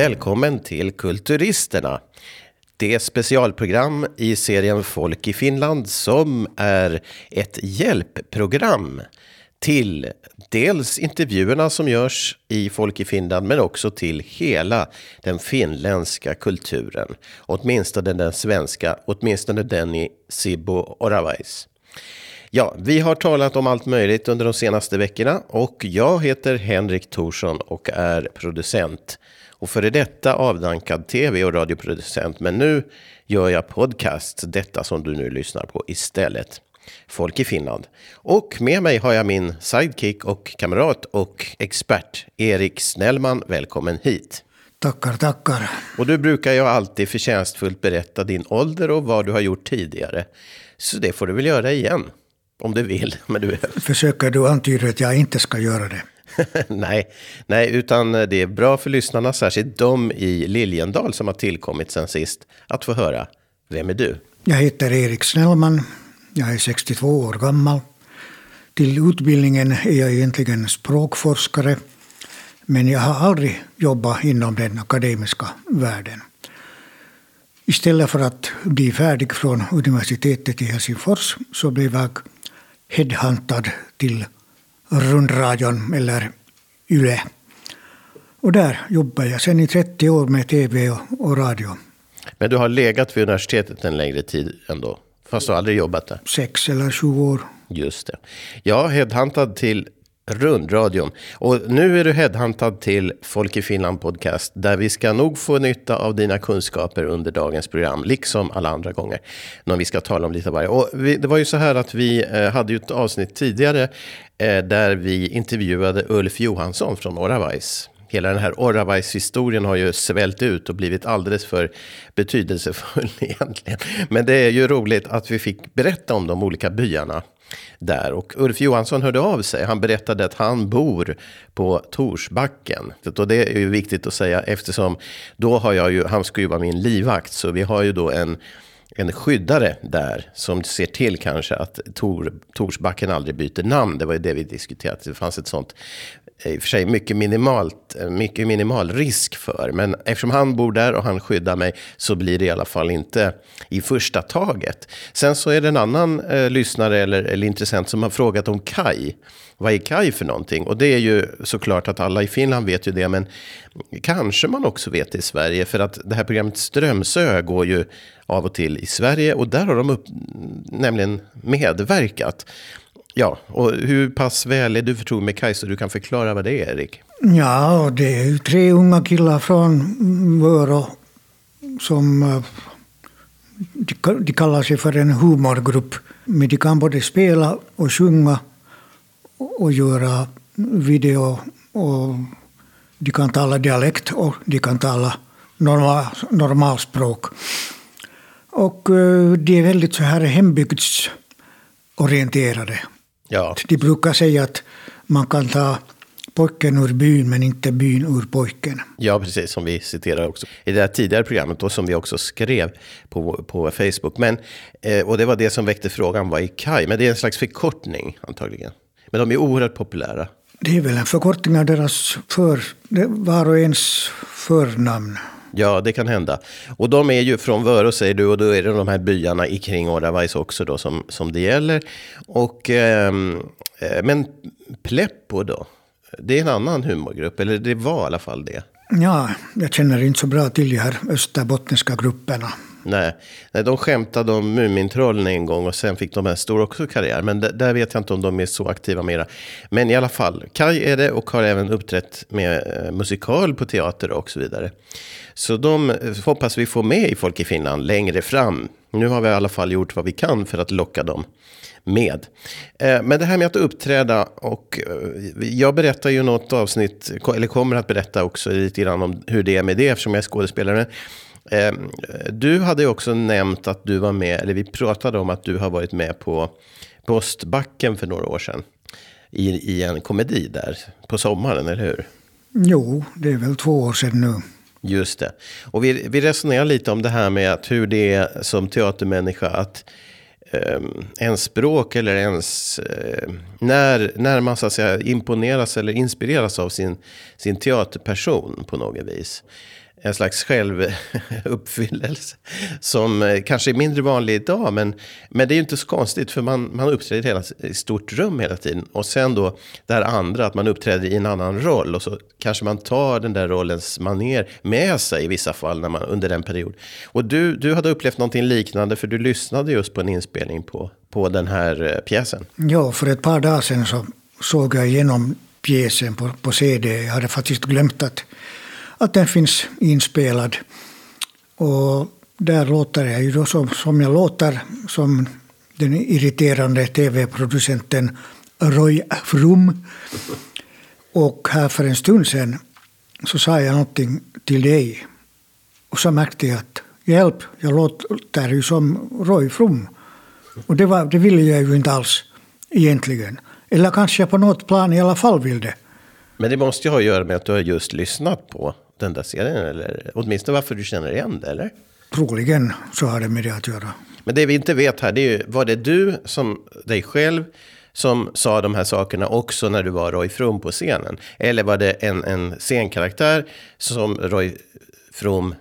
Välkommen till Kulturisterna. Det specialprogram i serien Folk i Finland som är ett hjälpprogram till dels intervjuerna som görs i Folk i Finland men också till hela den finländska kulturen. Åtminstone den svenska, åtminstone den i Sibbo Oravais. Ja, vi har talat om allt möjligt under de senaste veckorna och jag heter Henrik Thorsson och är producent. Och före detta avdankad tv och radioproducent. Men nu gör jag podcast, detta som du nu lyssnar på istället. Folk i Finland. Och med mig har jag min sidekick och kamrat och expert Erik Snellman. Välkommen hit. Tackar, tackar. Och du brukar ju alltid förtjänstfullt berätta din ålder och vad du har gjort tidigare. Så det får du väl göra igen. Om du vill. Men du... Försöker du antyda att jag inte ska göra det? nej, nej, utan det är bra för lyssnarna, särskilt de i Liljendal som har tillkommit sen sist, att få höra. Vem är du? Jag heter Erik Snellman. Jag är 62 år gammal. Till utbildningen är jag egentligen språkforskare. Men jag har aldrig jobbat inom den akademiska världen. Istället för att bli färdig från universitetet i Helsingfors så blev jag headhuntad till rundradion eller YLE. Och där jobbar jag sedan i 30 år med tv och, radio. Men du har legat vid universitetet en längre tid ändå? Fast du har aldrig jobbat där? Sex eller sju år. Just det. Jag headhuntad till rundradion. Och nu är du headhuntad till Folk i Finland podcast. Där vi ska nog få nytta av dina kunskaper under dagens program. Liksom alla andra gånger. När vi ska tala om lite varje. Och vi, det var ju så här att vi eh, hade ju ett avsnitt tidigare. Eh, där vi intervjuade Ulf Johansson från Oravais. Hela den här Oravais-historien har ju svällt ut och blivit alldeles för betydelsefull egentligen. Men det är ju roligt att vi fick berätta om de olika byarna där. Och Ulf Johansson hörde av sig. Han berättade att han bor på Torsbacken. Och det är ju viktigt att säga eftersom då har jag ju, han ska ju vara min livvakt. Så vi har ju då en en skyddare där som ser till kanske att Tor, Torsbacken aldrig byter namn. Det var ju det vi diskuterade. Det fanns ett sånt i och för sig mycket, minimalt, eh, mycket minimal risk för. Men eftersom han bor där och han skyddar mig så blir det i alla fall inte i första taget. Sen så är det en annan eh, lyssnare eller, eller intressent som har frågat om Kai. Vad är Kai för någonting? Och det är ju såklart att alla i Finland vet ju det. Men kanske man också vet det i Sverige. För att det här programmet Strömsö går ju av och till i Sverige. Och där har de upp, nämligen medverkat. Ja, och hur pass väl är du förtrogen med Kajsa? du kan förklara vad det är, Erik? Ja, det är ju tre unga killar från Vörå som eh, de kallar sig för en humorgrupp. Men de kan både spela och sjunga och göra video och de kan tala dialekt och de kan tala normal, normalspråk. Och eh, de är väldigt så här hembygdsorienterade. Ja. De brukar säga att man kan ta pojken ur byn men inte byn ur pojken. Ja, precis som vi citerar också i det här tidigare programmet och som vi också skrev på, på Facebook. Men, eh, och det var det som väckte frågan, vad är KAI? Men det är en slags förkortning antagligen. Men de är oerhört populära. Det är väl en förkortning av deras för, var och ens förnamn. Ja, det kan hända. Och de är ju från Vörå säger du och då är det de här byarna i kring Oravais också då som, som det gäller. Och, ehm, eh, men Pleppo då? Det är en annan humorgrupp, eller det var i alla fall det. Ja, jag känner inte så bra till de här österbottniska grupperna. Nej, nej de skämtade om Mumintrollen en gång och sen fick de en stor också karriär. Men där vet jag inte om de är så aktiva mera. Men i alla fall, Kai är det och har även uppträtt med eh, musikal på teater och så vidare. Så de eh, hoppas vi får med i Folk i Finland längre fram. Nu har vi i alla fall gjort vad vi kan för att locka dem med. Eh, men det här med att uppträda och eh, jag berättar ju något avsnitt, eller kommer att berätta också lite grann om hur det är med det eftersom jag är skådespelare. Eh, du hade också nämnt att du var med, eller vi pratade om att du har varit med på, på Ostbacken för några år sedan. I, I en komedi där på sommaren, eller hur? Jo, det är väl två år sedan nu. Just det. Och vi, vi resonerar lite om det här med att hur det är som teatermänniska att eh, ens språk eller ens eh, när, när man så att säga imponeras eller inspireras av sin, sin teaterperson på något vis en slags självuppfyllelse. Som eh, kanske är mindre vanlig idag, men, men det är ju inte så konstigt för man, man uppträder hela, i stort rum hela tiden. Och sen då det här andra, att man uppträder i en annan roll. Och så kanske man tar den där rollens maner med sig i vissa fall när man, under den period. Och du, du hade upplevt någonting liknande för du lyssnade just på en inspelning på, på den här eh, pjäsen. Ja, för ett par dagar sedan så såg jag igenom pjäsen på, på CD. Jag hade faktiskt glömt att, att den finns inspelad. Och där låter jag ju då som, som jag låter som den irriterande tv-producenten Roy Frum. Och här för en stund sedan så sa jag någonting till dig. Och så märkte jag att hjälp, jag låter ju som Roy Frum. Och det, var, det ville jag ju inte alls egentligen. Eller kanske jag på något plan i alla fall vill det. Men det måste ju ha att göra med att du har just lyssnat på den där serien, eller åtminstone varför du känner igen det, eller? Troligen så har det med det att göra. Men det vi inte vet här, det är ju, var det du som dig själv som sa de här sakerna också när du var Roy From på scenen? Eller var det en, en scenkaraktär som Roy From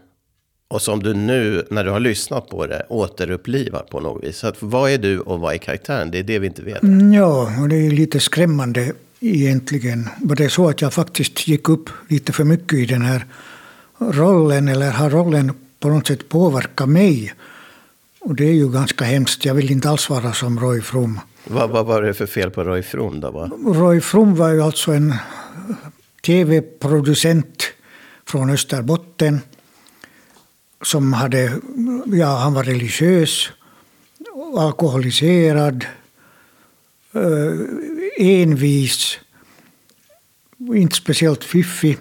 och som du nu, när du har lyssnat på det, återupplivar på något vis. Så att, vad är du och vad är karaktären? Det är det vi inte vet. Mm, ja, och det är lite skrämmande egentligen. Var det så att jag faktiskt gick upp lite för mycket i den här rollen, eller har rollen på något sätt påverkat mig? Och det är ju ganska hemskt. Jag vill inte alls vara som Roy From. Vad, vad var det för fel på Roy From då? Va? Roy From var ju alltså en tv-producent från Österbotten som hade, ja, han var religiös, alkoholiserad, envis, inte speciellt fiffig.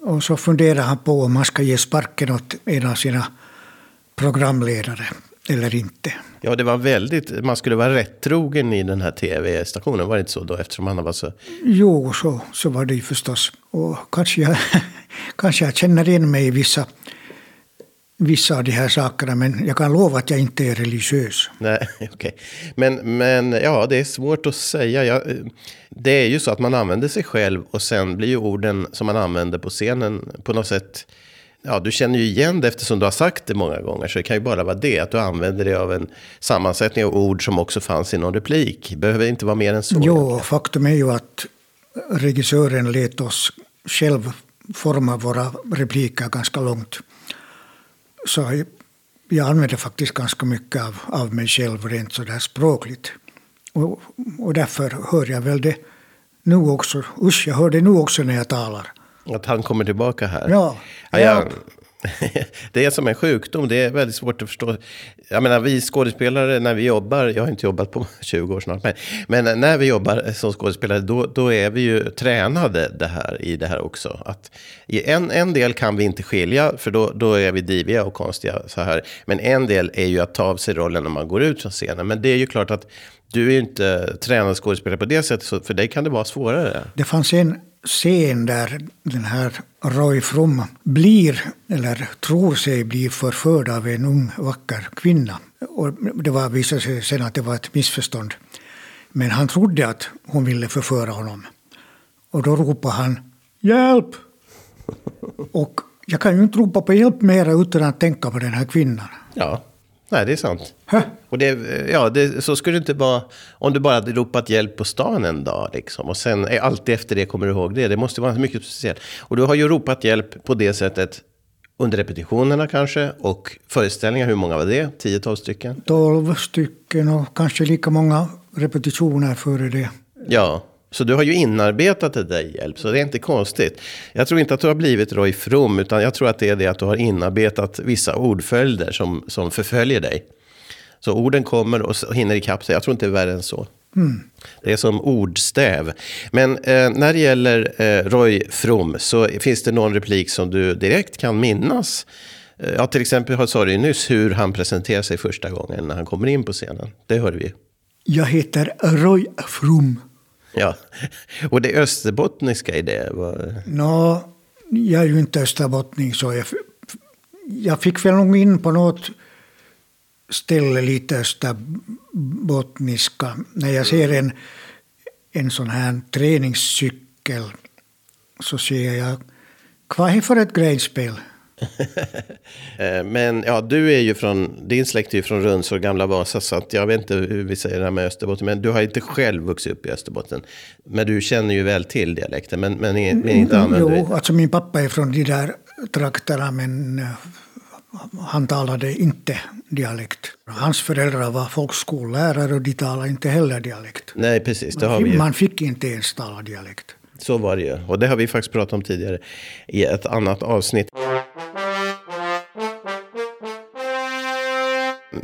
Och så funderar han på om han ska ge sparken åt en av sina programledare eller inte. Ja, det var väldigt, man skulle vara rätt trogen i den här tv-stationen, var det inte så då? Eftersom han var så... Jo, så, så var det ju förstås. Och kanske jag, kanske jag känner igen mig i vissa vissa av de här sakerna, men jag kan lova att jag inte är religiös. Nej, okej. Okay. Men, men ja, det är svårt att säga. Jag, det är ju så att man använder sig själv och sen blir ju orden som man använder på scenen på något sätt Ja, du känner ju igen det eftersom du har sagt det många gånger. Så det kan ju bara vara det, att du använder dig av en sammansättning av ord som också fanns i någon replik. Behöver inte vara mer än så. Jo, faktum är ju att regissören lät oss själv forma våra repliker ganska långt så jag använder faktiskt ganska mycket av, av mig själv rent sådär språkligt. Och, och därför hör jag väl det nu också. Usch, jag hör det nu också när jag talar. Att han kommer tillbaka här? Ja. ja jag, det är som en sjukdom, det är väldigt svårt att förstå. Jag menar, vi skådespelare, när vi jobbar, jag har inte jobbat på 20 år snart, men, men när vi jobbar som skådespelare, då, då är vi ju tränade det här, i det här också. Att I en, en del kan vi inte skilja, för då, då är vi diviga och konstiga så här. Men en del är ju att ta av sig rollen när man går ut från scenen. Men det är ju klart att du är ju inte tränad skådespelare på det sättet, så för dig kan det vara svårare. Det fanns en scen där den här Roy From blir, eller tror sig bli förförd av en ung vacker kvinna. Och det var, visade sig sen att det var ett missförstånd. Men han trodde att hon ville förföra honom. Och då ropade han ”Hjälp!” Och jag kan ju inte ropa på hjälp mera utan att tänka på den här kvinnan. Ja. Nej, det är sant. Och det, ja, det, så skulle det inte vara om du bara hade ropat hjälp på stan en dag. Liksom, och sen alltid efter det kommer du ihåg det. Det måste vara mycket speciellt. Och du har ju ropat hjälp på det sättet under repetitionerna kanske. Och föreställningar, hur många var det? 10-12 stycken? 12 stycken och kanske lika många repetitioner före det. Ja, så du har ju inarbetat det där hjälp, så det är inte konstigt. Jag tror inte att du har blivit Roy From, utan jag tror att det är det att du har inarbetat vissa ordföljder som, som förföljer dig. Så orden kommer och hinner ikapp sig. Jag tror inte det är värre än så. Mm. Det är som ordstäv. Men eh, när det gäller eh, Roy From så finns det någon replik som du direkt kan minnas. Eh, ja, till exempel sa du nyss hur han presenterar sig första gången när han kommer in på scenen. Det hörde vi. Jag heter Roy From. Ja, och det österbottniska i det? Var... Nå, jag är ju inte österbottning så jag, jag fick väl nog in på något ställe lite österbottniska. När jag ser en, en sån här träningscykel så ser jag, vad är för ett grejspel? Eh, men ja, du är ju från, din släkt är ju från Rundsår, gamla Vasa, så jag vet inte hur vi säger det här med Österbotten, men du har inte själv vuxit upp i Österbotten. Men du känner ju väl till dialekten, men, men, men inte använder Jo, alltså min pappa är från de där trakterna, men eh, han talade inte dialekt. Hans föräldrar var folkskollärare och de talade inte heller dialekt. Nej, precis, det har vi ju. Man fick inte ens tala dialekt. Så var det ju. Och det har vi faktiskt pratat om tidigare i ett annat avsnitt.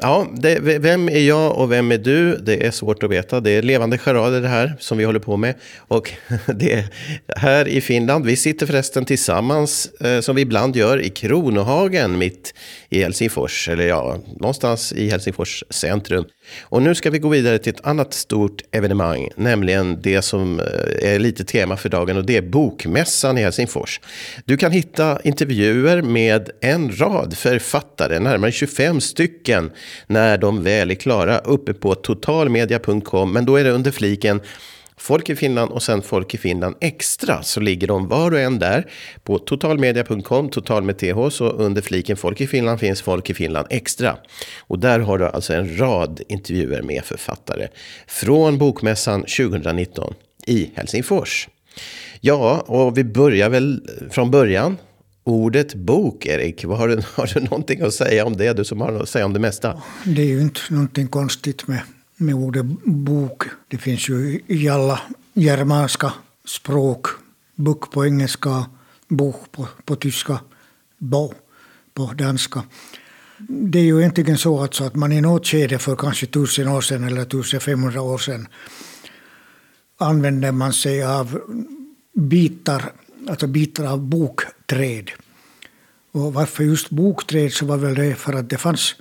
Ja, det, vem är jag och vem är du? Det är svårt att veta. Det är levande charader det här som vi håller på med. Och det är här i Finland. Vi sitter förresten tillsammans, eh, som vi ibland gör, i Kronohagen mitt i Helsingfors. Eller ja, någonstans i Helsingfors centrum. Och nu ska vi gå vidare till ett annat stort evenemang, nämligen det som eh, är lite tema för dagen och det är Bokmässan i Helsingfors. Du kan hitta intervjuer med en rad författare, närmare 25 stycken, när de väl är klara, uppe på totalmedia.com, men då är det under fliken Folk i Finland och sen Folk i Finland Extra så ligger de var och en där på totalmedia.com, total med th, så under fliken Folk i Finland finns Folk i Finland Extra. Och där har du alltså en rad intervjuer med författare från Bokmässan 2019 i Helsingfors. Ja, och vi börjar väl från början. Ordet bok, Erik, vad har, du, har du någonting att säga om det? Du som har att säga om det mesta. Det är ju inte någonting konstigt med med ordet bok. Det finns ju i alla germanska språk. Bok på engelska, bok på, på tyska, bo på danska. Det är ju egentligen så alltså att man i något skede för kanske tusen år sedan eller 1500 år sedan använde man sig av bitar, alltså bitar av bokträd. Och varför just bokträd så var väl det för att det fanns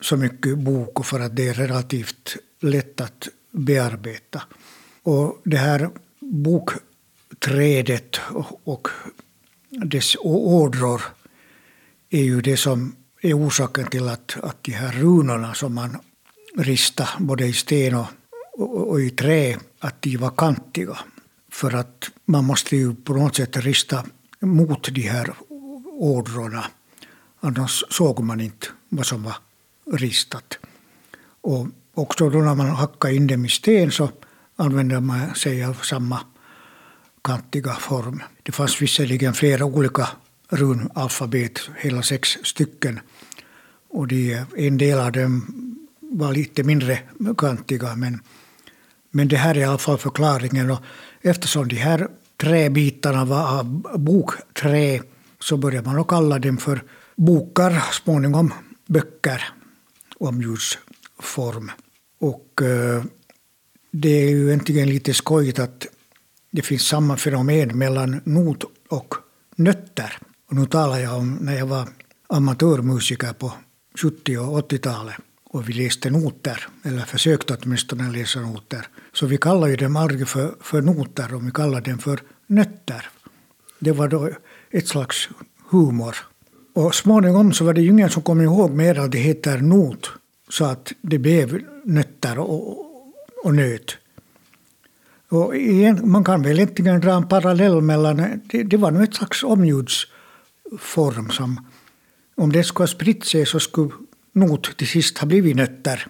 så mycket bok och för att det är relativt lätt att bearbeta. Och det här bokträdet och dess ådror är ju det som är orsaken till att, att de här runorna som man ristade både i sten och, och, och, i trä, att de var kantiga. För att man måste ju på något sätt rista mot de här ådrorna. Annars såg man inte vad som var ristat. Och också då när man hackar in dem i sten så använder man sig av samma kantiga form. Det fanns visserligen flera olika runalfabet, hela sex stycken. Och de, en del av dem var lite mindre kantiga. Men, men det här är i alla fall förklaringen. Och eftersom de här träbitarna var av bokträ så började man att kalla dem för bokar, småningom böcker, omljudsform. Och eh, det är ju egentligen lite skojigt att det finns samma fenomen mellan not och nötter. Och nu talar jag om när jag var amatörmusiker på 70 och 80-talet och vi läste noter, eller försökte åtminstone läsa noter. Så vi kallade dem aldrig för, för noter, och vi kallade dem för nötter. Det var då ett slags humor. Och småningom så var det ju ingen som kom ihåg mer att det heter not så att det blev nötter och, och nöt. Och igen, man kan väl egentligen dra en parallell mellan, det, det var nog ett slags omljudsform som om det skulle ha spritt sig så skulle not till sist ha blivit nötter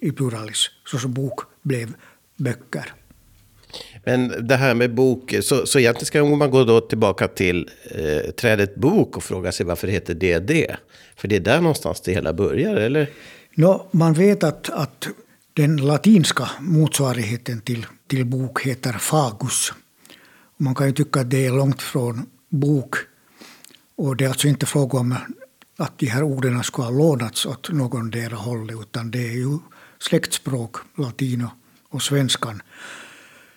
i pluralis, så som bok blev böcker. Men det här med bok, så, så egentligen ska man gå då tillbaka till eh, trädet bok och fråga sig varför det heter det det? För det är där någonstans det hela börjar, eller? No, man vet att, att den latinska motsvarigheten till, till bok heter fagus. Man kan ju tycka att det är långt från bok. Och det är alltså inte fråga om att de här orden skulle ha lånats åt någondera hållet, utan det är ju släktspråk, latin och, och svenskan.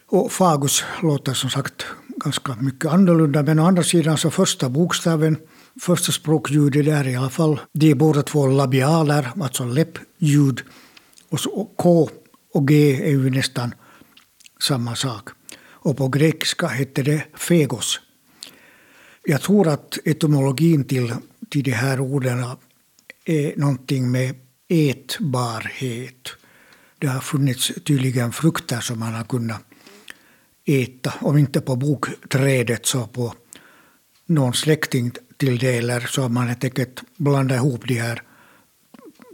Och fagus låter som sagt ganska mycket annorlunda, men å andra sidan så första bokstaven första språkljudet där i alla fall. De är båda två labialer, alltså läppljud. Och, så, K och G är ju nästan samma sak. Och på grekiska heter det fegos. Jag tror att etymologin till, till de här orden är någonting med ätbarhet. Det har funnits tydligen frukter som man har kunnat äta, om inte på bokträdet så på någon släkting till det eller så har man helt enkelt blandat ihop de här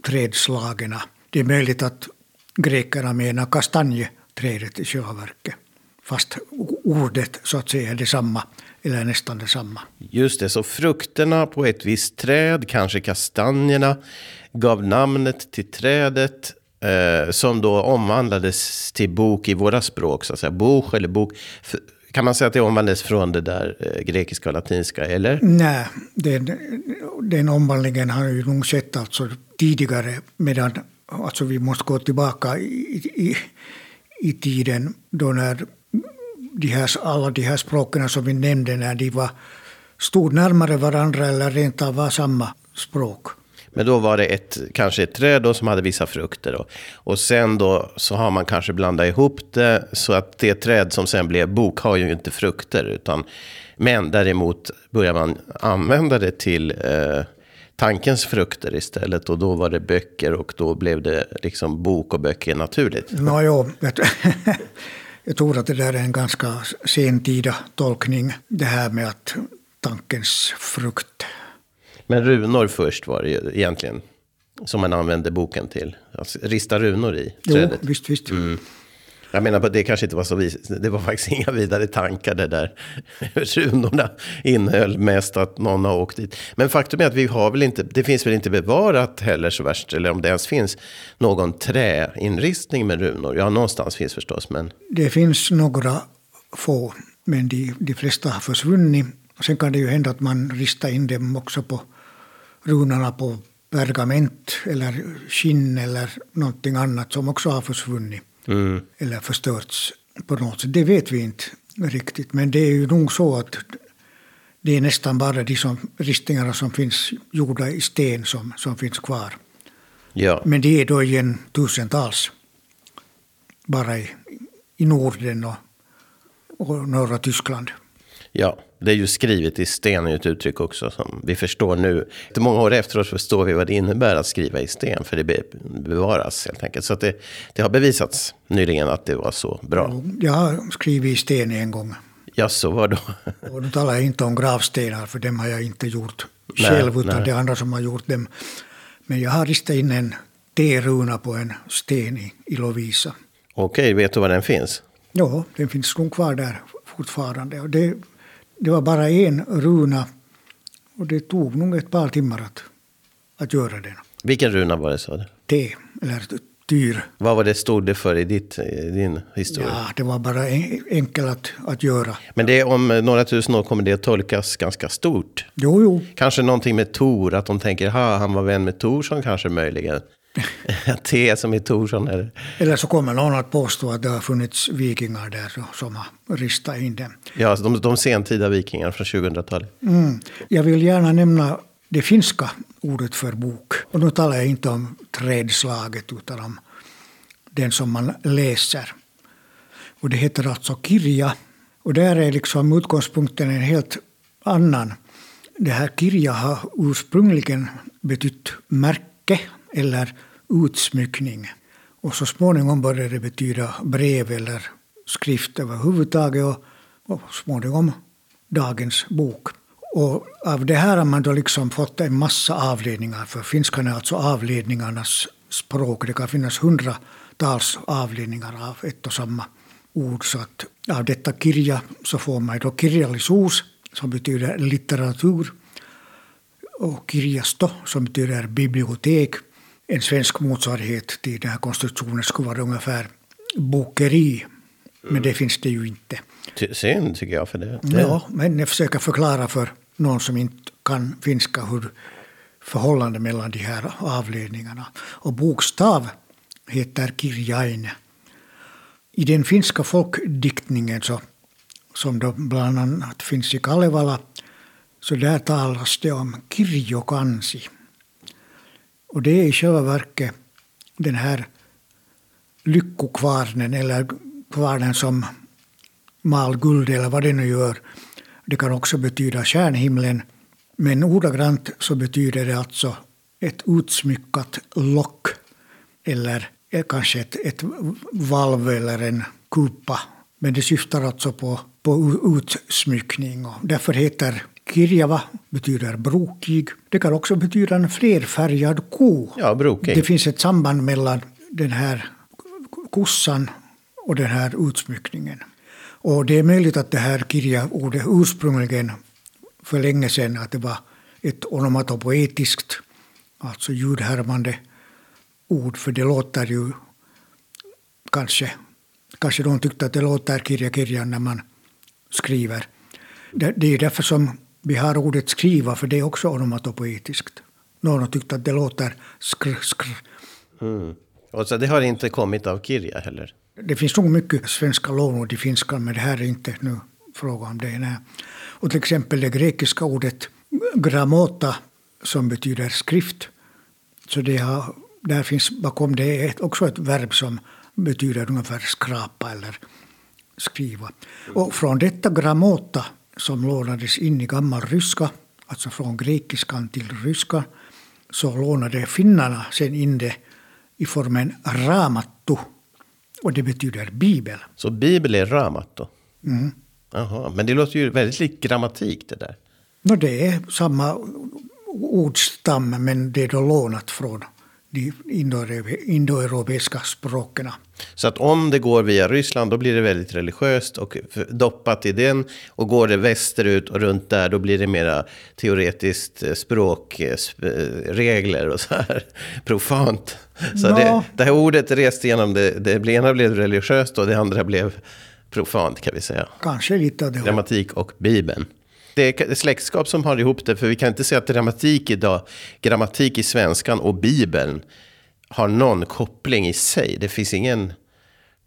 trädslagen. Det är möjligt att grekerna menar kastanjeträdet i själva verket. Fast ordet så att säga är detsamma, eller nästan detsamma. Just det, så frukterna på ett visst träd, kanske kastanjerna, gav namnet till trädet eh, som då omvandlades till bok i våra språk, så att säga. Bok eller bok. Kan man säga att det omvandlades från det där eh, grekiska och latinska, eller? Nej, den, den omvandlingen har ju nog sett alltså tidigare, medan alltså vi måste gå tillbaka i, i, i tiden då när de här, alla de här språken som vi nämnde, när de var, stod närmare varandra eller rent av var samma språk. Men då var det ett, kanske ett träd då som hade vissa frukter. Då. Och sen då så har man kanske blandat ihop det så att det träd som sen blev bok har ju inte frukter. Utan, men däremot börjar man använda det till eh, tankens frukter istället. Och då var det böcker och då blev det liksom bok och böcker naturligt. No, jo, jag tror att det där är en ganska sentida tolkning. Det här med att tankens frukt men runor först var det ju egentligen. Som man använde boken till. Alltså, rista runor i trädet. Jo, visst, visst. Mm. Jag menar, det kanske inte var så vis Det var faktiskt inga vidare tankar det där. Runorna innehöll mest att någon har åkt dit. Men faktum är att vi har väl inte, det finns väl inte bevarat heller så värst, eller om det ens finns någon träinristning med runor. Ja, någonstans finns förstås, men. Det finns några få, men de, de flesta har försvunnit. Sen kan det ju hända att man ristar in dem också på runorna på pergament eller skinn eller någonting annat som också har försvunnit. Mm. Eller förstörts på något sätt. Det vet vi inte riktigt. Men det är ju nog så att det är nästan bara de som, ristningarna som finns gjorda i sten som, som finns kvar. Ja. Men det är då igen tusentals. Bara i, i Norden och, och norra Tyskland. Ja, det är ju skrivet i sten i ett uttryck också som vi förstår nu. Många år efteråt förstår vi vad det innebär att skriva i sten, för det bevaras helt enkelt. Så det, det har bevisats nyligen att det var så bra. Jag har skrivit i sten en gång. Ja, så var då? Och nu talar jag inte om gravstenar, för dem har jag inte gjort själv, utan nej. det är andra som har gjort dem. Men jag har ristat in en T-runa på en sten i, i Lovisa. Okej, vet du var den finns? Ja, den finns nog kvar där fortfarande. Och det det var bara en runa och det tog nog ett par timmar att, att göra den. Vilken runa var det sa du? T, eller tyr. Vad var det stod det för i ditt, din historia? Ja, det var bara enkelt att, att göra. Men det, om några tusen år kommer det att tolkas ganska stort. Jo, jo. Kanske någonting med Tor, att de tänker, ha han var vän med Torsson kanske möjligen. T som i Torsson. Eller? eller så kommer någon att påstå att det har funnits vikingar där som har ristat in dem. Ja, de, de sentida vikingar från 2000-talet. Mm. Jag vill gärna nämna det finska ordet för bok. Och nu talar jag inte om trädslaget utan om den som man läser. Och det heter alltså kirja. Och där är liksom utgångspunkten en helt annan. Det här kirja har ursprungligen betytt märke eller utsmyckning. Och så småningom började det betyda brev eller skrift överhuvudtaget och, och småningom dagens bok. Och av det här har man då liksom fått en massa avledningar, för finskan är alltså avledningarnas språk. Det kan finnas hundratals avledningar av ett och samma ord. Så att av detta kirja så får man då kirjallisuus, som betyder litteratur, och kirjasto, som betyder bibliotek en svensk motsvarighet till den här konstruktionen skulle vara ungefär bokeri. Men det finns det ju inte. Synd tycker jag för det. Ja, men jag försöker förklara för någon som inte kan finska hur förhållandet mellan de här avledningarna. Och bokstav heter kirjain. I den finska folkdiktningen så, som då bland annat finns i Kalevala så där talas det om kirjokansi. Och det är i själva verket den här lyckokvarnen eller kvarnen som mal guld eller vad det nu gör. Det kan också betyda stjärnhimlen. Men ordagrant så betyder det alltså ett utsmyckat lock eller kanske ett, ett valv eller en kupa. Men det syftar alltså på, på utsmyckning och därför heter Kirjava betyder brokig. Det kan också betyda en flerfärgad ko. Ja, brokig. Det finns ett samband mellan den här kossan och den här utsmyckningen. Och det är möjligt att det här kirja-ordet ursprungligen för länge sedan att det var ett onomatopoetiskt, alltså ljudhärmande ord, för det låter ju kanske, kanske de tyckte att det låter kirja när man skriver. Det, det är därför som vi har ordet skriva, för det är också onomatopoetiskt. Någon tyckte att det låter skr, skr. Mm. Och så det har inte kommit av Kirja heller? Det finns nog mycket svenska lånord i finska, men det här är inte nu fråga om det. Nej. Och till exempel det grekiska ordet grammota, som betyder skrift. Så det har, där finns bakom det också ett verb som betyder ungefär skrapa eller skriva. Och från detta grammota som lånades in i gammal ryska, alltså från grekiskan till ryska, så lånade finnarna sen in det i formen ramattu. Och det betyder bibel. Så bibel är ramattu? Mm. Jaha, men det låter ju väldigt likt grammatik det där. No, det är samma ordstam, men det är då lånat från de indoeuropeiska språken. Så att om det går via Ryssland då blir det väldigt religiöst och doppat i den. Och går det västerut och runt där då blir det mera teoretiskt eh, språkregler och så här profant. Så no. det, det här ordet reste igenom, det, det ena blev religiöst och det andra blev profant kan vi säga. Kanske lite av det. Grammatik och Bibeln. Det är släktskap som har ihop det, för vi kan inte säga att grammatik idag, grammatik i svenskan och Bibeln har någon koppling i sig. Det finns ingen,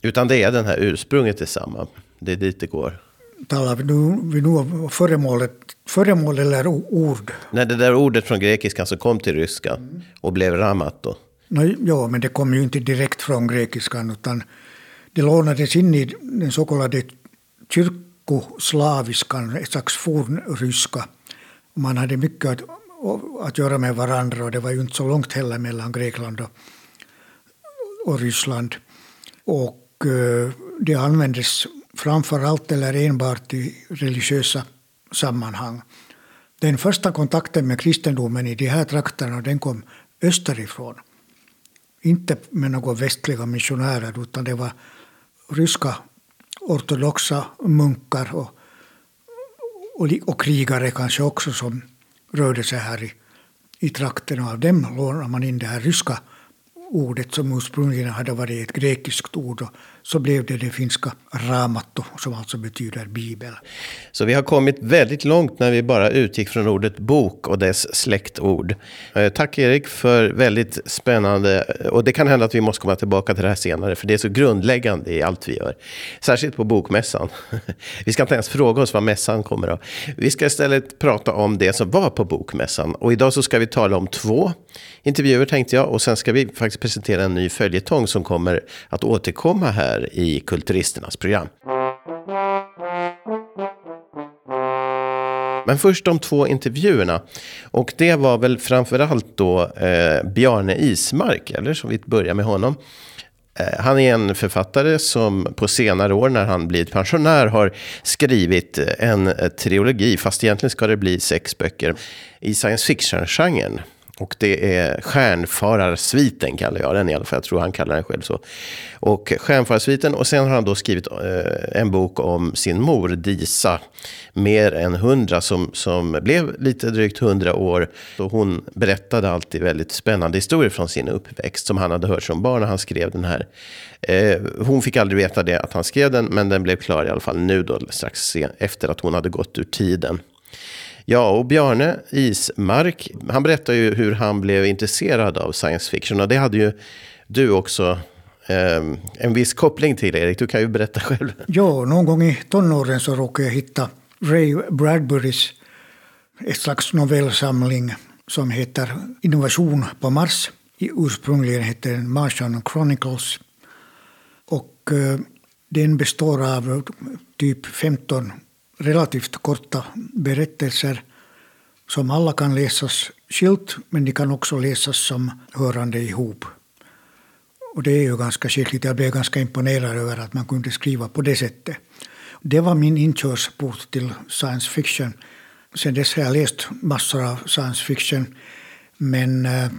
utan det är den här ursprunget detsamma. Det är dit det går. Talar vi nu, vi nu om föremålet, föremål eller ord? Nej, det där ordet från grekiskan som kom till ryska mm. och blev ramat No, ja, men det kom ju inte direkt från grekiskan, utan det lånades in i den så kallade kyrkoslaviskan, ett slags fornryska. Man hade mycket att, att göra med varandra och det var ju inte så långt heller mellan Grekland och, och Ryssland. Och eh, det användes framför allt eller enbart i religiösa sammanhang. Den första kontakten med kristendomen i de här trakterna den kom österifrån. Inte med några västliga missionärer utan det var ryska ortodoxa munkar och, och, och krigare kanske också som rörde sig här i, i trakten. Av dem lånade man in det här ryska ordet som ursprungligen hade varit ett grekiskt ord. Och så blev det det finska ramatto som alltså betyder bibel. Så vi har kommit väldigt långt när vi bara utgick från ordet bok och dess släktord. Eh, tack Erik för väldigt spännande, och det kan hända att vi måste komma tillbaka till det här senare, för det är så grundläggande i allt vi gör. Särskilt på bokmässan. Vi ska inte ens fråga oss vad mässan kommer av. Vi ska istället prata om det som var på bokmässan. Och idag så ska vi tala om två intervjuer tänkte jag, och sen ska vi faktiskt presentera en ny följetong som kommer att återkomma här i Kulturisternas program. Men först de två intervjuerna. Och det var väl framförallt då eh, Bjarne Ismark, eller som vi börjar med honom. Eh, han är en författare som på senare år när han blivit pensionär har skrivit eh, en eh, trilogi, fast egentligen ska det bli sex böcker, i science fiction-genren. Och det är Stjärnfararsviten kallar jag den i alla fall. Jag tror han kallar den själv så. Och Stjärnfararsviten och sen har han då skrivit eh, en bok om sin mor Disa. Mer än hundra som, som blev lite drygt hundra år. Och hon berättade alltid väldigt spännande historier från sin uppväxt. Som han hade hört som barn när han skrev den här. Eh, hon fick aldrig veta det att han skrev den. Men den blev klar i alla fall nu då strax efter att hon hade gått ur tiden. Ja, och Bjarne Ismark, han berättar ju hur han blev intresserad av science fiction. Och det hade ju du också eh, en viss koppling till, Erik. Du kan ju berätta själv. Ja, någon gång i tonåren så råkade jag hitta Ray Bradburys ett slags novellsamling som heter Innovation på Mars. Ursprungligen hette den Martian Chronicles. Och eh, den består av typ 15 relativt korta berättelser som alla kan läsas skilt, men de kan också läsas som hörande ihop. Och det är ju ganska skickligt. Jag blev ganska imponerad över att man kunde skriva på det sättet. Det var min inkörsport till science fiction. sen dess har jag läst massor av science fiction, men eh,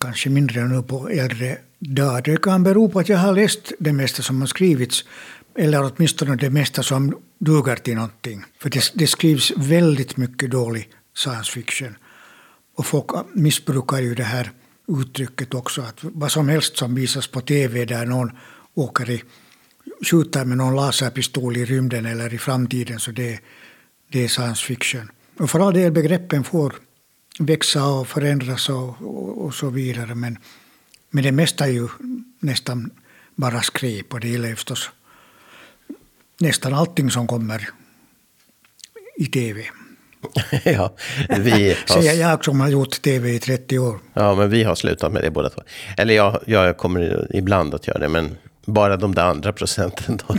kanske mindre nu på äldre dagar. Det kan bero på att jag har läst det mesta som har skrivits, eller åtminstone det mesta som duger till någonting. För det, det skrivs väldigt mycket dålig science fiction. Och folk missbrukar ju det här uttrycket också, att vad som helst som visas på TV där någon åker i, skjuter med någon laserpistol i rymden eller i framtiden, så det, det är science fiction. Och för all del, begreppen får växa och förändras och, och, och, så vidare, men, men det mesta är ju nästan bara skräp och det gäller förstås nästan allting som kommer i TV. ja, vi har... Säger jag som har gjort tv i 30 år. Ja, men vi har slutat med det båda två. Eller jag, jag kommer ibland att göra det, men bara de där andra procenten. Då.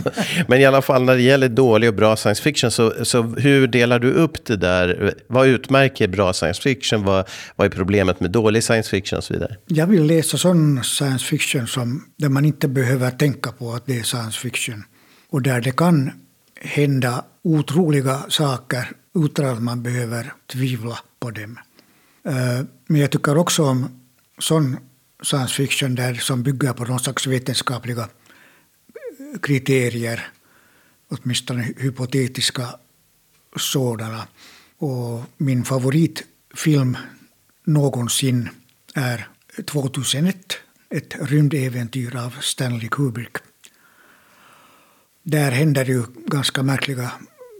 Men i alla fall när det gäller dålig och bra science fiction, så, så hur delar du upp det där? Vad utmärker bra science fiction? Vad, vad är problemet med dålig science fiction och så vidare? Jag vill läsa sån science fiction som, där man inte behöver tänka på att det är science fiction. Och där det kan hända otroliga saker utan att man behöver tvivla på dem. Eh, men jag tycker också om sån science fiction där som bygger på någon slags vetenskapliga kriterier, åtminstone hypotetiska sådana. Och min favoritfilm någonsin är 2001, ett rymdäventyr av Stanley Kubrick. Där händer ju ganska märkliga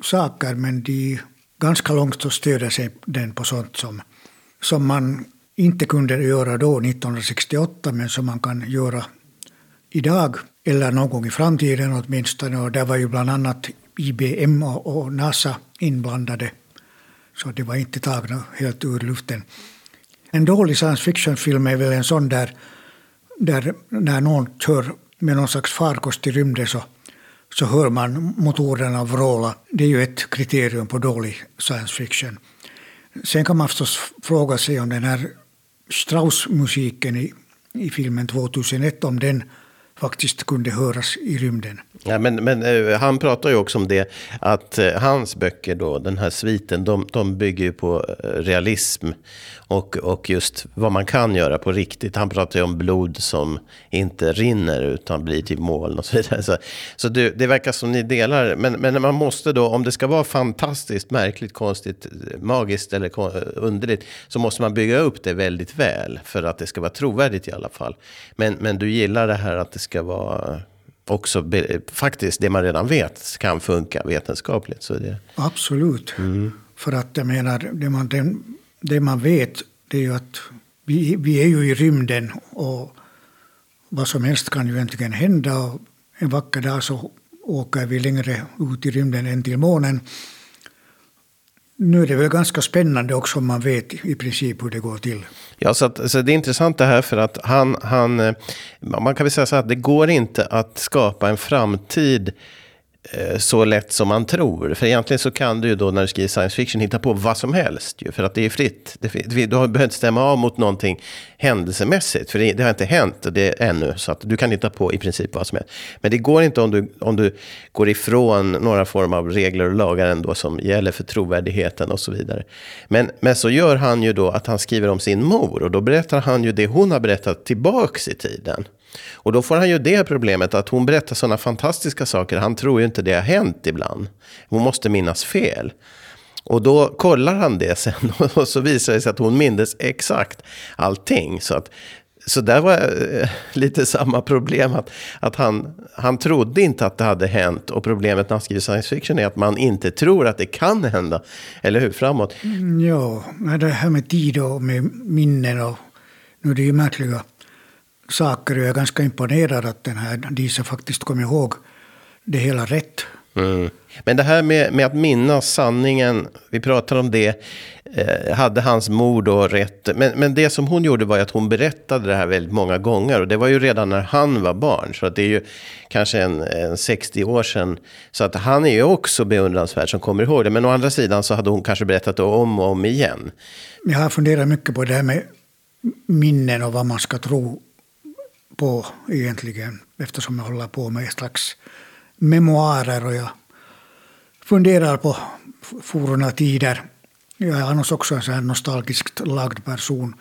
saker, men de ganska långt så stöder sig den på sånt som, som man inte kunde göra då, 1968, men som man kan göra idag, eller någon gång i framtiden åtminstone. Och där var ju bland annat IBM och, NASA inblandade, så det var inte tagna helt ur luften. En dålig science fiction-film är väl en sån där, där när någon kör med någon slags farkost i rymden så så hör man motorerna vråla. Det är ju ett kriterium på dålig science fiction. Sen kan man förstås fråga sig om den här Strauss-musiken i, i filmen 2001, om den faktiskt kunde höras i rymden. Ja, men, men uh, han pratar ju också om det, att uh, hans böcker då, den här sviten, de, de bygger ju på eh, realism. Och, och just vad man kan göra på riktigt. Han pratar ju om blod som inte rinner utan blir till moln och så vidare. Så, så det, det verkar som ni delar, men, men man måste då, om det ska vara fantastiskt, märkligt, konstigt, magiskt eller underligt, så måste man bygga upp det väldigt väl för att det ska vara trovärdigt i alla fall. Men, men du gillar det här att det ska vara också faktiskt det man redan vet kan funka vetenskapligt. Så det... Absolut. Mm. För att jag menar, det man, det, det man vet det är ju att vi, vi är ju i rymden och vad som helst kan ju egentligen hända. Och en vacker dag så åker vi längre ut i rymden än till månen. Nu är det väl ganska spännande också om man vet i princip hur det går till. Ja, så, att, så det är intressant det här för att han, han, eh, man kan väl säga så att det går inte att skapa en framtid Eh, så lätt som man tror. För egentligen så kan du ju då när du skriver science fiction hitta på vad som helst. Ju, för att det är fritt. du behöver inte stämma av mot någonting händelsemässigt. För det, det har inte hänt det ännu. Så att du kan hitta på i princip vad som helst. Men det går inte om du, om du går ifrån några former av regler och lagar ändå som gäller för trovärdigheten och så vidare. Men, men så gör han ju då att han skriver om sin mor. Och då berättar han ju det hon har berättat tillbaks i tiden. Och då får han ju det problemet att hon berättar sådana fantastiska saker. Han tror ju inte det har hänt ibland. Hon måste minnas fel. Och då kollar han det sen och så visar det sig att hon mindes exakt allting. Så, att, så där var eh, lite samma problem. Att, att han, han trodde inte att det hade hänt. Och problemet när han skriver science fiction är att man inte tror att det kan hända. Eller hur? Framåt. Mm, ja, det här med tid och med minnen och nu är det ju märkliga saker. Jag är ganska imponerad att den här Disa faktiskt kom ihåg det hela rätt. Mm. Men det här med, med att minnas sanningen, vi pratar om det, eh, hade hans mor då rätt? Men, men det som hon gjorde var att hon berättade det här väldigt många gånger. Och det var ju redan när han var barn, så att det är ju kanske en, en 60 år sedan. Så att han är ju också beundransvärd som kommer ihåg det. Men å andra sidan så hade hon kanske berättat det om och om igen. Jag har funderat mycket på det här med minnen och vad man ska tro på egentligen eftersom jag håller på med ett slags memoarer och jag funderar på forna tider Jag är annars också en här nostalgiskt lagd person.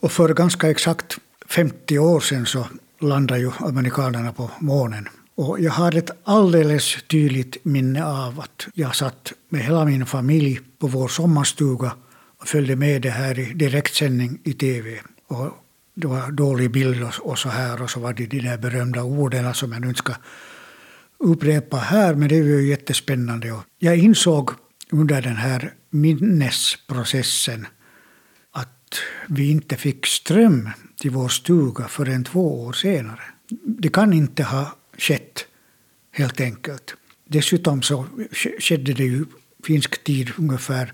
Och för ganska exakt 50 år sedan så landade ju amerikanerna på månen. Och jag har ett alldeles tydligt minne av att jag satt med hela min familj på vår sommarstuga och följde med det här i direktsändning i tv. Och det var dålig bild och så här och så var det de där berömda orden som jag nu inte ska upprepa här, men det var ju jättespännande. Och jag insåg under den här minnesprocessen att vi inte fick ström till vår stuga förrän två år senare. Det kan inte ha skett, helt enkelt. Dessutom så skedde det ju finsk tid ungefär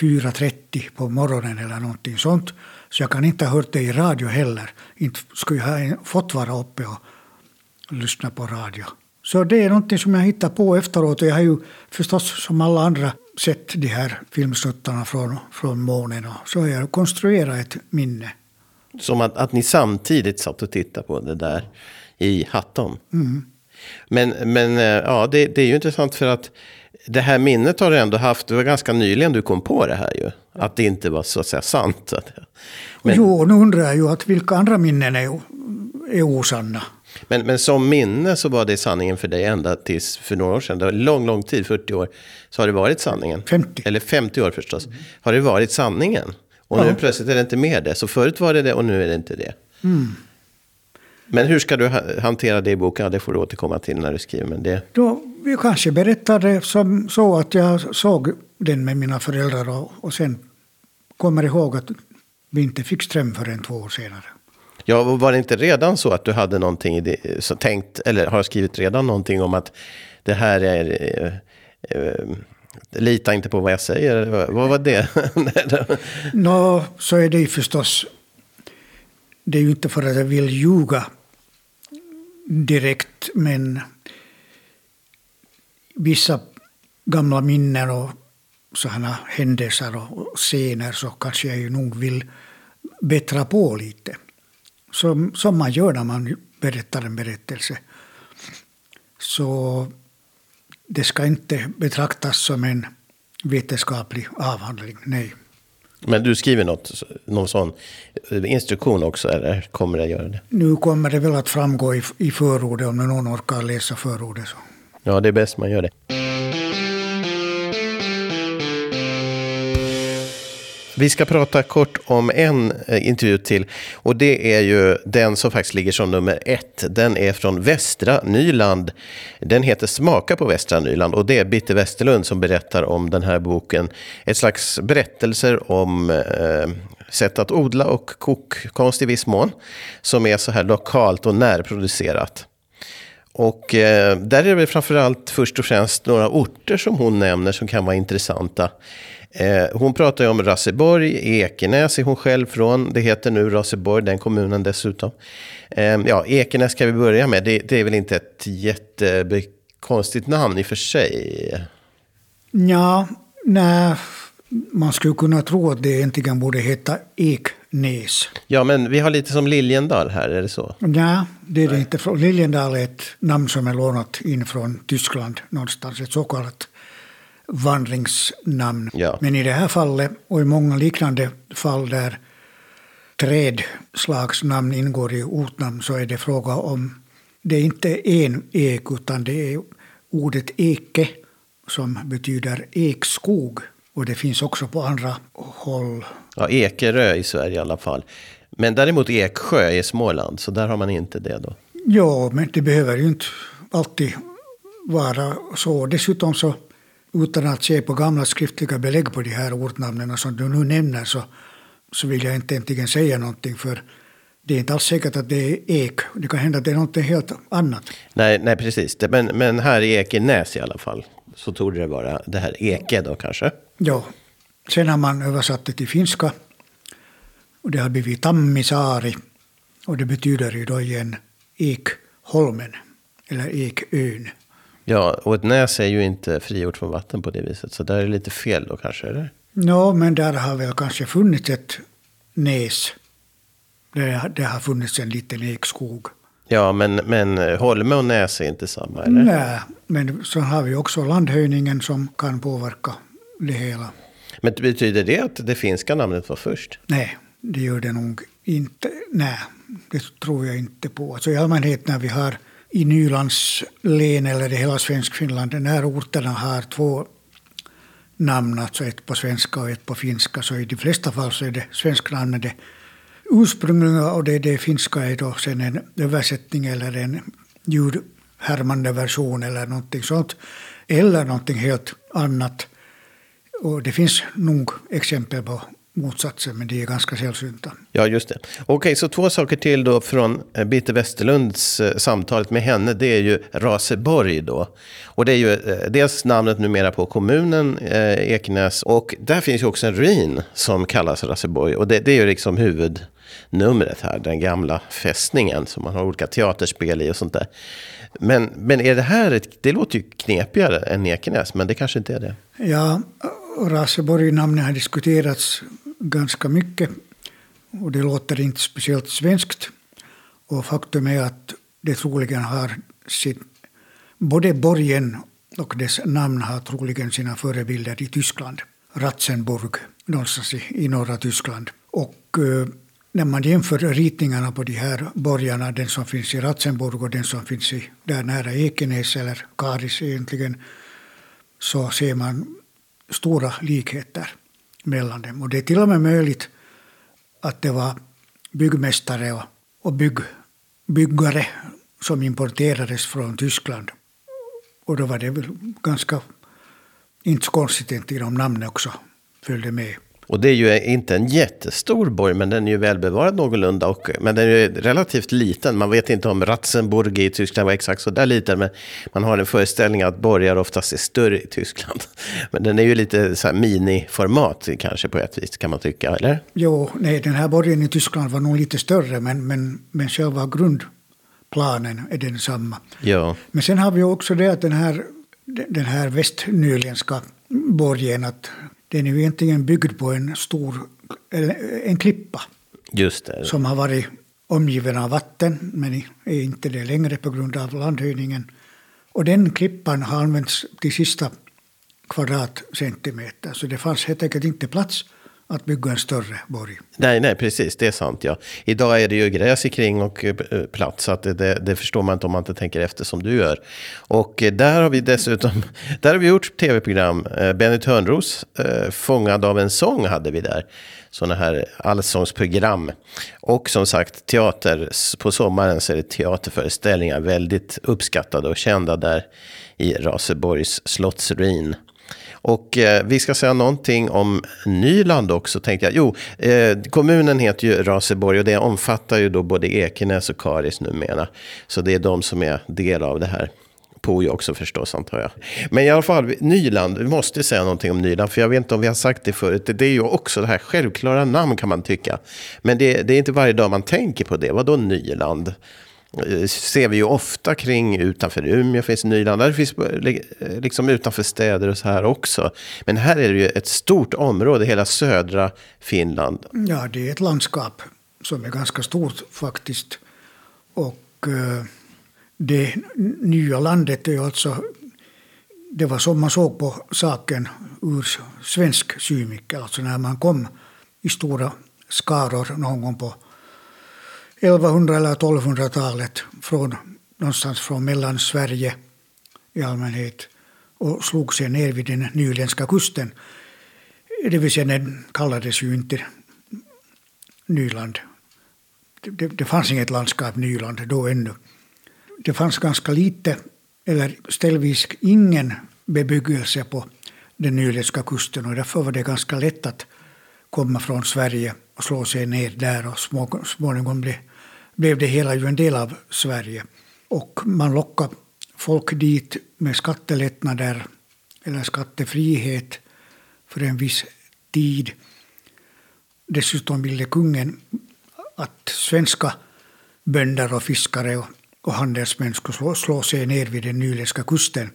4.30 på morgonen eller någonting sånt. Så jag kan inte ha hört det i radio heller. Inte skulle jag ha fått vara uppe och lyssna på radio. Så det är någonting som jag hittar på efteråt. Och jag har ju förstås som alla andra sett de här filmsnuttarna från, från månen. Och så har jag konstruerat ett minne. Som att, att ni samtidigt satt och tittade på det där i Hatton. Mm. Men, men eh, ja, det, det är ju intressant för att det här minnet har du ändå haft. Det var ganska nyligen du kom på det här ju. Att det inte var så att säga sant. Men, jo, nu undrar jag ju att vilka andra minnen är, är osanna. Men, men som minne så var det sanningen för dig ända tills för några år sedan. Det var lång, lång tid, 40 år. Så har det varit sanningen. 50. Eller 50 år förstås. Har det varit sanningen. Och nu ja. plötsligt är det inte mer det. Så förut var det det och nu är det inte det. Mm. Men hur ska du hantera det i boken? Ja, det får du återkomma till när du skriver. Men det... Då, vi kanske berättar det som så att jag såg den med mina föräldrar och, och sen kommer ihåg att vi inte fick ström förrän två år senare. Ja, var det inte redan så att du hade någonting i det, så tänkt, eller har skrivit redan någonting om att det här är... Eh, eh, lita inte på vad jag säger. Vad var det? Nå, så är det ju förstås. Det är ju inte för att jag vill ljuga direkt, men vissa gamla minnen och sådana händelser och scener så kanske jag ju nog vill bättra på lite. Som, som man gör när man berättar en berättelse. Så det ska inte betraktas som en vetenskaplig avhandling, nej. Men du skriver något, någon sån instruktion också, eller kommer det göra det? Nu kommer det väl att framgå i, i förordet, om någon orkar läsa förordet. Så. Ja, det är bäst man gör det. Vi ska prata kort om en eh, intervju till. Och det är ju den som faktiskt ligger som nummer ett. Den är från Västra Nyland. Den heter Smaka på Västra Nyland. Och det är Bitte Westerlund som berättar om den här boken. Ett slags berättelser om eh, sätt att odla och kokkonst i viss mån. Som är så här lokalt och närproducerat. Och eh, där är det framförallt först och främst några orter som hon nämner som kan vara intressanta. Eh, hon pratar ju om Raseborg, Ekenäs är hon själv från. Det heter nu Raseborg, den kommunen dessutom. Eh, ja, Ekenäs ska vi börja med. Det, det är väl inte ett jättekonstigt namn i och för sig? Ja, nej. Man skulle kunna tro att det egentligen borde heta Eknäs. Ja, men vi har lite som Liljendal här, är det så? Ja, det är det inte. Liljendal är ett namn som är lånat in från Tyskland någonstans. Ett så kallat vandringsnamn. Ja. Men i det här fallet och i många liknande fall där trädslagsnamn ingår i ortnamn så är det fråga om, det är inte en ek utan det är ordet eke som betyder ekskog. Och det finns också på andra håll. Ja, Ekerö i Sverige i alla fall. Men däremot Eksjö i Småland, så där har man inte det då? Ja, men det behöver ju inte alltid vara så. Dessutom så utan att se på gamla skriftliga belägg på de här ortnamnen som du nu nämner så, så vill jag inte egentligen säga någonting för det är inte alls säkert att det är ek. Det kan hända att det är något helt annat. Nej, nej precis. Men, men här i Ekenäs i alla fall så tog det vara det här Eke då kanske? Ja. Sen har man översatt det till finska. Och det har blivit Tammisaari. Och det betyder ju då igen Ekholmen. Eller Ekön. Ja, och ett näs är ju inte frigjort från vatten på det viset. Så där är det lite fel då kanske, eller? Ja, men där har väl kanske funnits ett näs. Det, det har funnits en liten ekskog. Ja, men, men holme och näs är inte samma, eller? Nej, men så har vi också landhöjningen som kan påverka det hela. Men betyder det att det finska namnet var först? Nej, det gör det nog inte. Nej, det tror jag inte på. Alltså I allmänhet när vi har i Nylands län eller i hela Svenskfinland, när orterna har två namn, alltså ett på svenska och ett på finska, så i de flesta fall så är det svensknamnet det ursprungliga och det, det finska är då sen en översättning eller en ljudhärmande version eller någonting sånt. Eller någonting helt annat. Och det finns nog exempel på motsatsen, men de är ganska sällsynta. Ja, just det. Okej, så två saker till då från eh, Bitte Westerlunds eh, samtalet med henne. Det är ju Raseborg då. Och det är ju eh, dels namnet numera på kommunen eh, Ekenäs. Och där finns ju också en ruin som kallas Raseborg. Och det, det är ju liksom huvudnumret här, den gamla fästningen som man har olika teaterspel i och sånt där. Men, men är det här, ett, det låter ju knepigare än Ekenäs, men det kanske inte är det. Ja, Raseborg-namnet har diskuterats ganska mycket och det låter inte speciellt svenskt. Och faktum är att det troligen har sin, både borgen och dess namn har troligen sina förebilder i Tyskland. Ratzenburg, någonstans i, i norra Tyskland. Och eh, när man jämför ritningarna på de här borgarna, den som finns i Ratzenburg och den som finns i, där nära Ekenäs eller Karis egentligen, så ser man stora likheter mellan dem. Och det är till och med möjligt att det var byggmästare och, och bygg, byggare som importerades från Tyskland. Och då var det väl ganska inte så konstigt inte de namnen också följde med. Och det är ju inte en jättestor borg, men den är ju välbevarad någorlunda. Och, men den är ju relativt liten. Man vet inte om Ratzenburg i Tyskland var exakt så där liten. Men man har en föreställning att borgar oftast är större i Tyskland. Men den är ju lite så här miniformat kanske på ett vis, kan man tycka, eller? Jo, nej, den här borgen i Tyskland var nog lite större, men, men, men själva grundplanen är densamma. Ja. Men sen har vi också det att den här, den här västnyländska borgen, att den är ju egentligen byggd på en stor en klippa. Just det. Som har varit omgiven av vatten, men är inte det längre på grund av landhöjningen. Och den klippan har använts till sista kvadratcentimeter, så det fanns helt enkelt inte plats att bygga en större borg. Nej, nej, precis. Det är sant. Ja. Idag är det ju gräs kring och eh, plats. Så att det, det, förstår man inte om man inte tänker efter som du gör. Och eh, där har vi dessutom där har vi gjort tv-program. Eh, Benny Törnros, Fångad av en sång, hade vi där. Sådana här allsångsprogram. Och som sagt, teater. På sommaren så är det teaterföreställningar. Väldigt uppskattade och kända där i Raseborgs slottsruin. Och eh, vi ska säga någonting om Nyland också tänkte jag. Jo, eh, kommunen heter ju Raseborg och det omfattar ju då både Ekenäs och Karis numera. Så det är de som är del av det här. Pojo också förstås antar jag. Men i alla fall, Nyland, vi måste säga någonting om Nyland. För jag vet inte om vi har sagt det förut. Det är ju också det här självklara namn kan man tycka. Men det, det är inte varje dag man tänker på det. Vadå Nyland? Ser vi ju ofta kring utanför Umeå finns Nyland. Där finns liksom utanför städer och så här också. Men här är det ju ett stort område, hela södra Finland. Ja, det är ett landskap som är ganska stort faktiskt. Och eh, det nya landet är alltså det var så man såg på saken ur svensk synvinkel. Alltså när man kom i stora skaror någon gång på 1100 eller 1200-talet från, någonstans från Mellansverige i allmänhet och slog sig ner vid den nyländska kusten. Det vill säga, den kallades ju inte Nyland. Det, det fanns inget landskap Nyland då ännu. Det fanns ganska lite, eller ställvis ingen bebyggelse på den nyländska kusten och därför var det ganska lätt att komma från Sverige och slå sig ner där och småningom bli blev det hela ju en del av Sverige. Och man lockade folk dit med skattelättnader eller skattefrihet för en viss tid. Dessutom ville kungen att svenska bönder och fiskare och, och handelsmän skulle slå, slå sig ner vid den nyländska kusten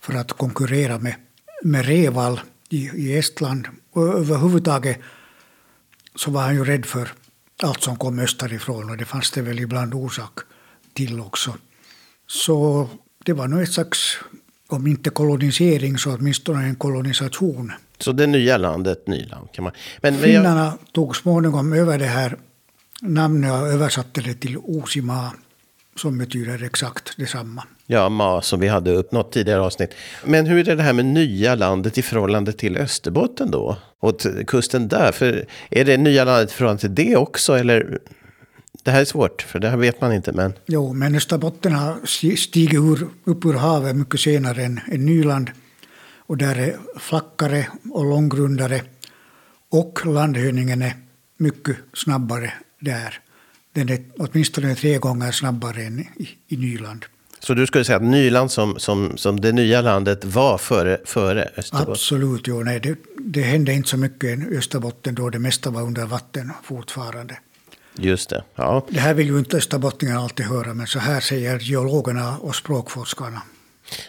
för att konkurrera med, med Reval i, i Estland. Och överhuvudtaget så var han ju rädd för allt som kom österifrån och det fanns det väl ibland orsak till också. Så det var nog ett slags, om inte kolonisering så åtminstone en kolonisation Så det nya landet, Nyland kan man... Men, Finnarna jag... tog småningom över det här namnet och översatte det till Osima som betyder exakt detsamma. Ja, Ma som vi hade uppnått tidigare avsnitt. Men hur är det här med nya landet i förhållande till Österbotten då? Och kusten där? För är det nya landet i förhållande till det också? Eller? Det här är svårt, för det här vet man inte. Men... Jo, men Österbotten har stigit ur, upp ur havet mycket senare än, än Nyland. Och där är flackare och långgrundare. Och landhöjningen är mycket snabbare där. Den är åtminstone tre gånger snabbare än i, i Nyland. Så du skulle säga att Nyland som, som, som det nya landet var före, före Österbotten? Absolut, jo, nej, det, det hände inte så mycket i Österbotten då det mesta var under vatten fortfarande. Just det. Ja. Det här vill ju inte österbottningarna alltid höra, men så här säger geologerna och språkforskarna.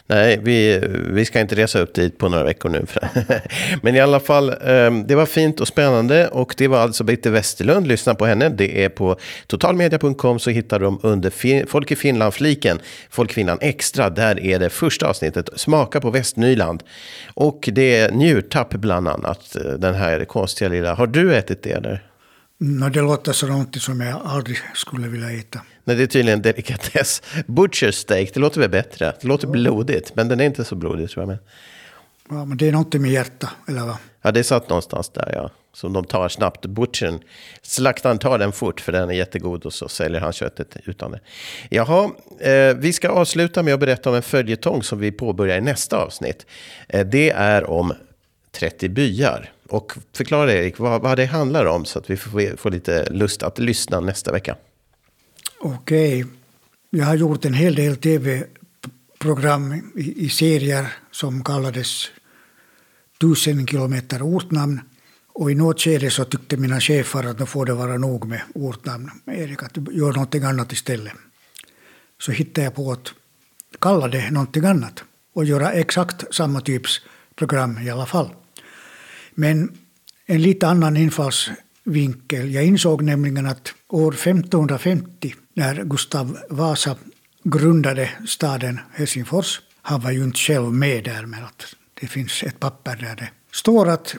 Nej, vi, vi ska inte resa upp dit på några veckor nu. Men i alla fall, ehm, det var fint och spännande. Och det var alltså Britte Westerlund. Lyssna på henne. Det är på totalmedia.com så hittar de under Folk i Finland-fliken, Folk i Finland Extra. Där är det första avsnittet, Smaka på Västnyland. Och det är njurtapp bland annat. Eh, den här konstiga lilla. Har du ätit det eller? No, det låter så någonting som jag aldrig skulle vilja äta. Nej, det är tydligen delikatess. Butcher steak, det låter väl bättre? Det låter blodigt, men den är inte så blodig tror jag. Men... Ja, men det är någonting med hjärta, eller vad? Ja, det satt någonstans där, ja. Som de tar snabbt. Butchern, slaktaren tar den fort för den är jättegod och så säljer han köttet utan det. Jaha, eh, vi ska avsluta med att berätta om en följetong som vi påbörjar i nästa avsnitt. Eh, det är om 30 byar. Och förklara Erik vad, vad det handlar om så att vi får, får lite lust att lyssna nästa vecka. Okej. Okay. Jag har gjort en hel del tv-program i, i, serier som kallades Tusen kilometer ortnamn. Och i något skede så tyckte mina chefer att nu får det vara nog med ortnamn. Erik, att du gör någonting annat istället. Så hittade jag på att kalla det någonting annat och göra exakt samma typs program i alla fall. Men en lite annan infallsvinkel. Jag insåg nämligen att år 1550 när Gustav Vasa grundade staden Helsingfors, han var ju inte själv med där men att det finns ett papper där det står att,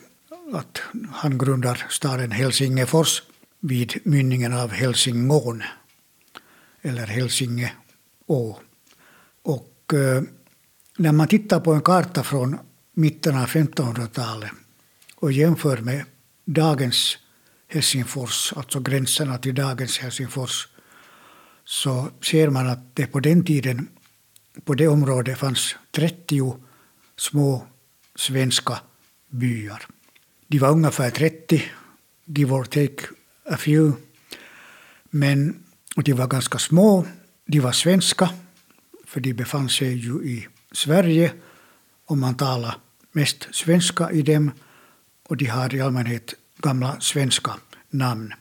att han grundar staden Helsingefors vid mynningen av Helsingån eller Hälsingeå. Och eh, när man tittar på en karta från mitten av 1500-talet och jämför med dagens Helsingfors, alltså gränserna till dagens Helsingfors, så ser man att det på den tiden på det området fanns 30 små svenska byar. De var ungefär 30, give or take a few. Men de var ganska små. De var svenska, för de befann sig ju i Sverige och man talade mest svenska i dem och de har i allmänhet gamla svenska namn.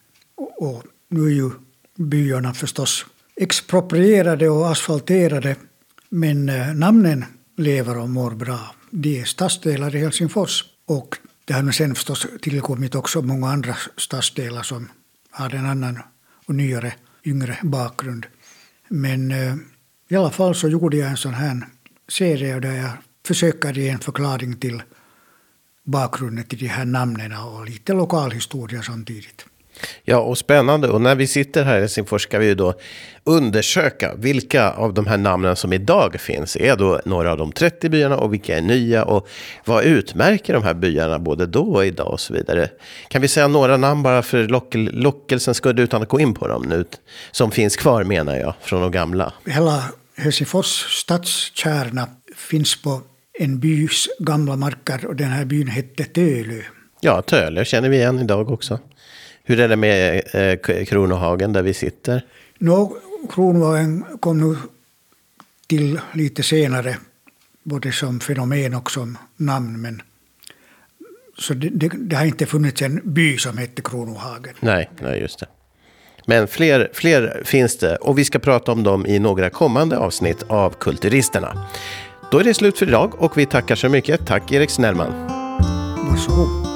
Och, nu är ju byarna förstås exproprierade och asfalterade, men eh, namnen lever och mår bra. De är stadsdelar i Helsingfors. Och det har sen förstås tillkommit också många andra stadsdelar som har en annan och nyare, yngre bakgrund. Men eh, i alla fall så gjorde jag en sån här serie där jag försöker ge en förklaring till bakgrunden till de här namnen och lite lokalhistoria samtidigt. Ja, och spännande. Och när vi sitter här i Helsingfors ska vi ju då undersöka vilka av de här namnen som idag finns är då några av de 30 byarna och vilka är nya och vad utmärker de här byarna både då och idag och så vidare. Kan vi säga några namn bara för lockel, lockelsens skull utan att gå in på dem nu, som finns kvar menar jag, från de gamla? Hela Helsingfors stadskärna finns på en bys gamla marker och den här byn hette Tölö. Ja, Tölö känner vi igen idag också. Hur är det med eh, Kronohagen där vi sitter? No, Kronohagen kom nu till lite senare, både som fenomen och som namn. Men, så det, det, det har inte funnits en by som hette Kronohagen. Nej, nej just det. Men fler, fler finns det och vi ska prata om dem i några kommande avsnitt av Kulturisterna. Då är det slut för idag och vi tackar så mycket. Tack Erik Snellman. Varsågod.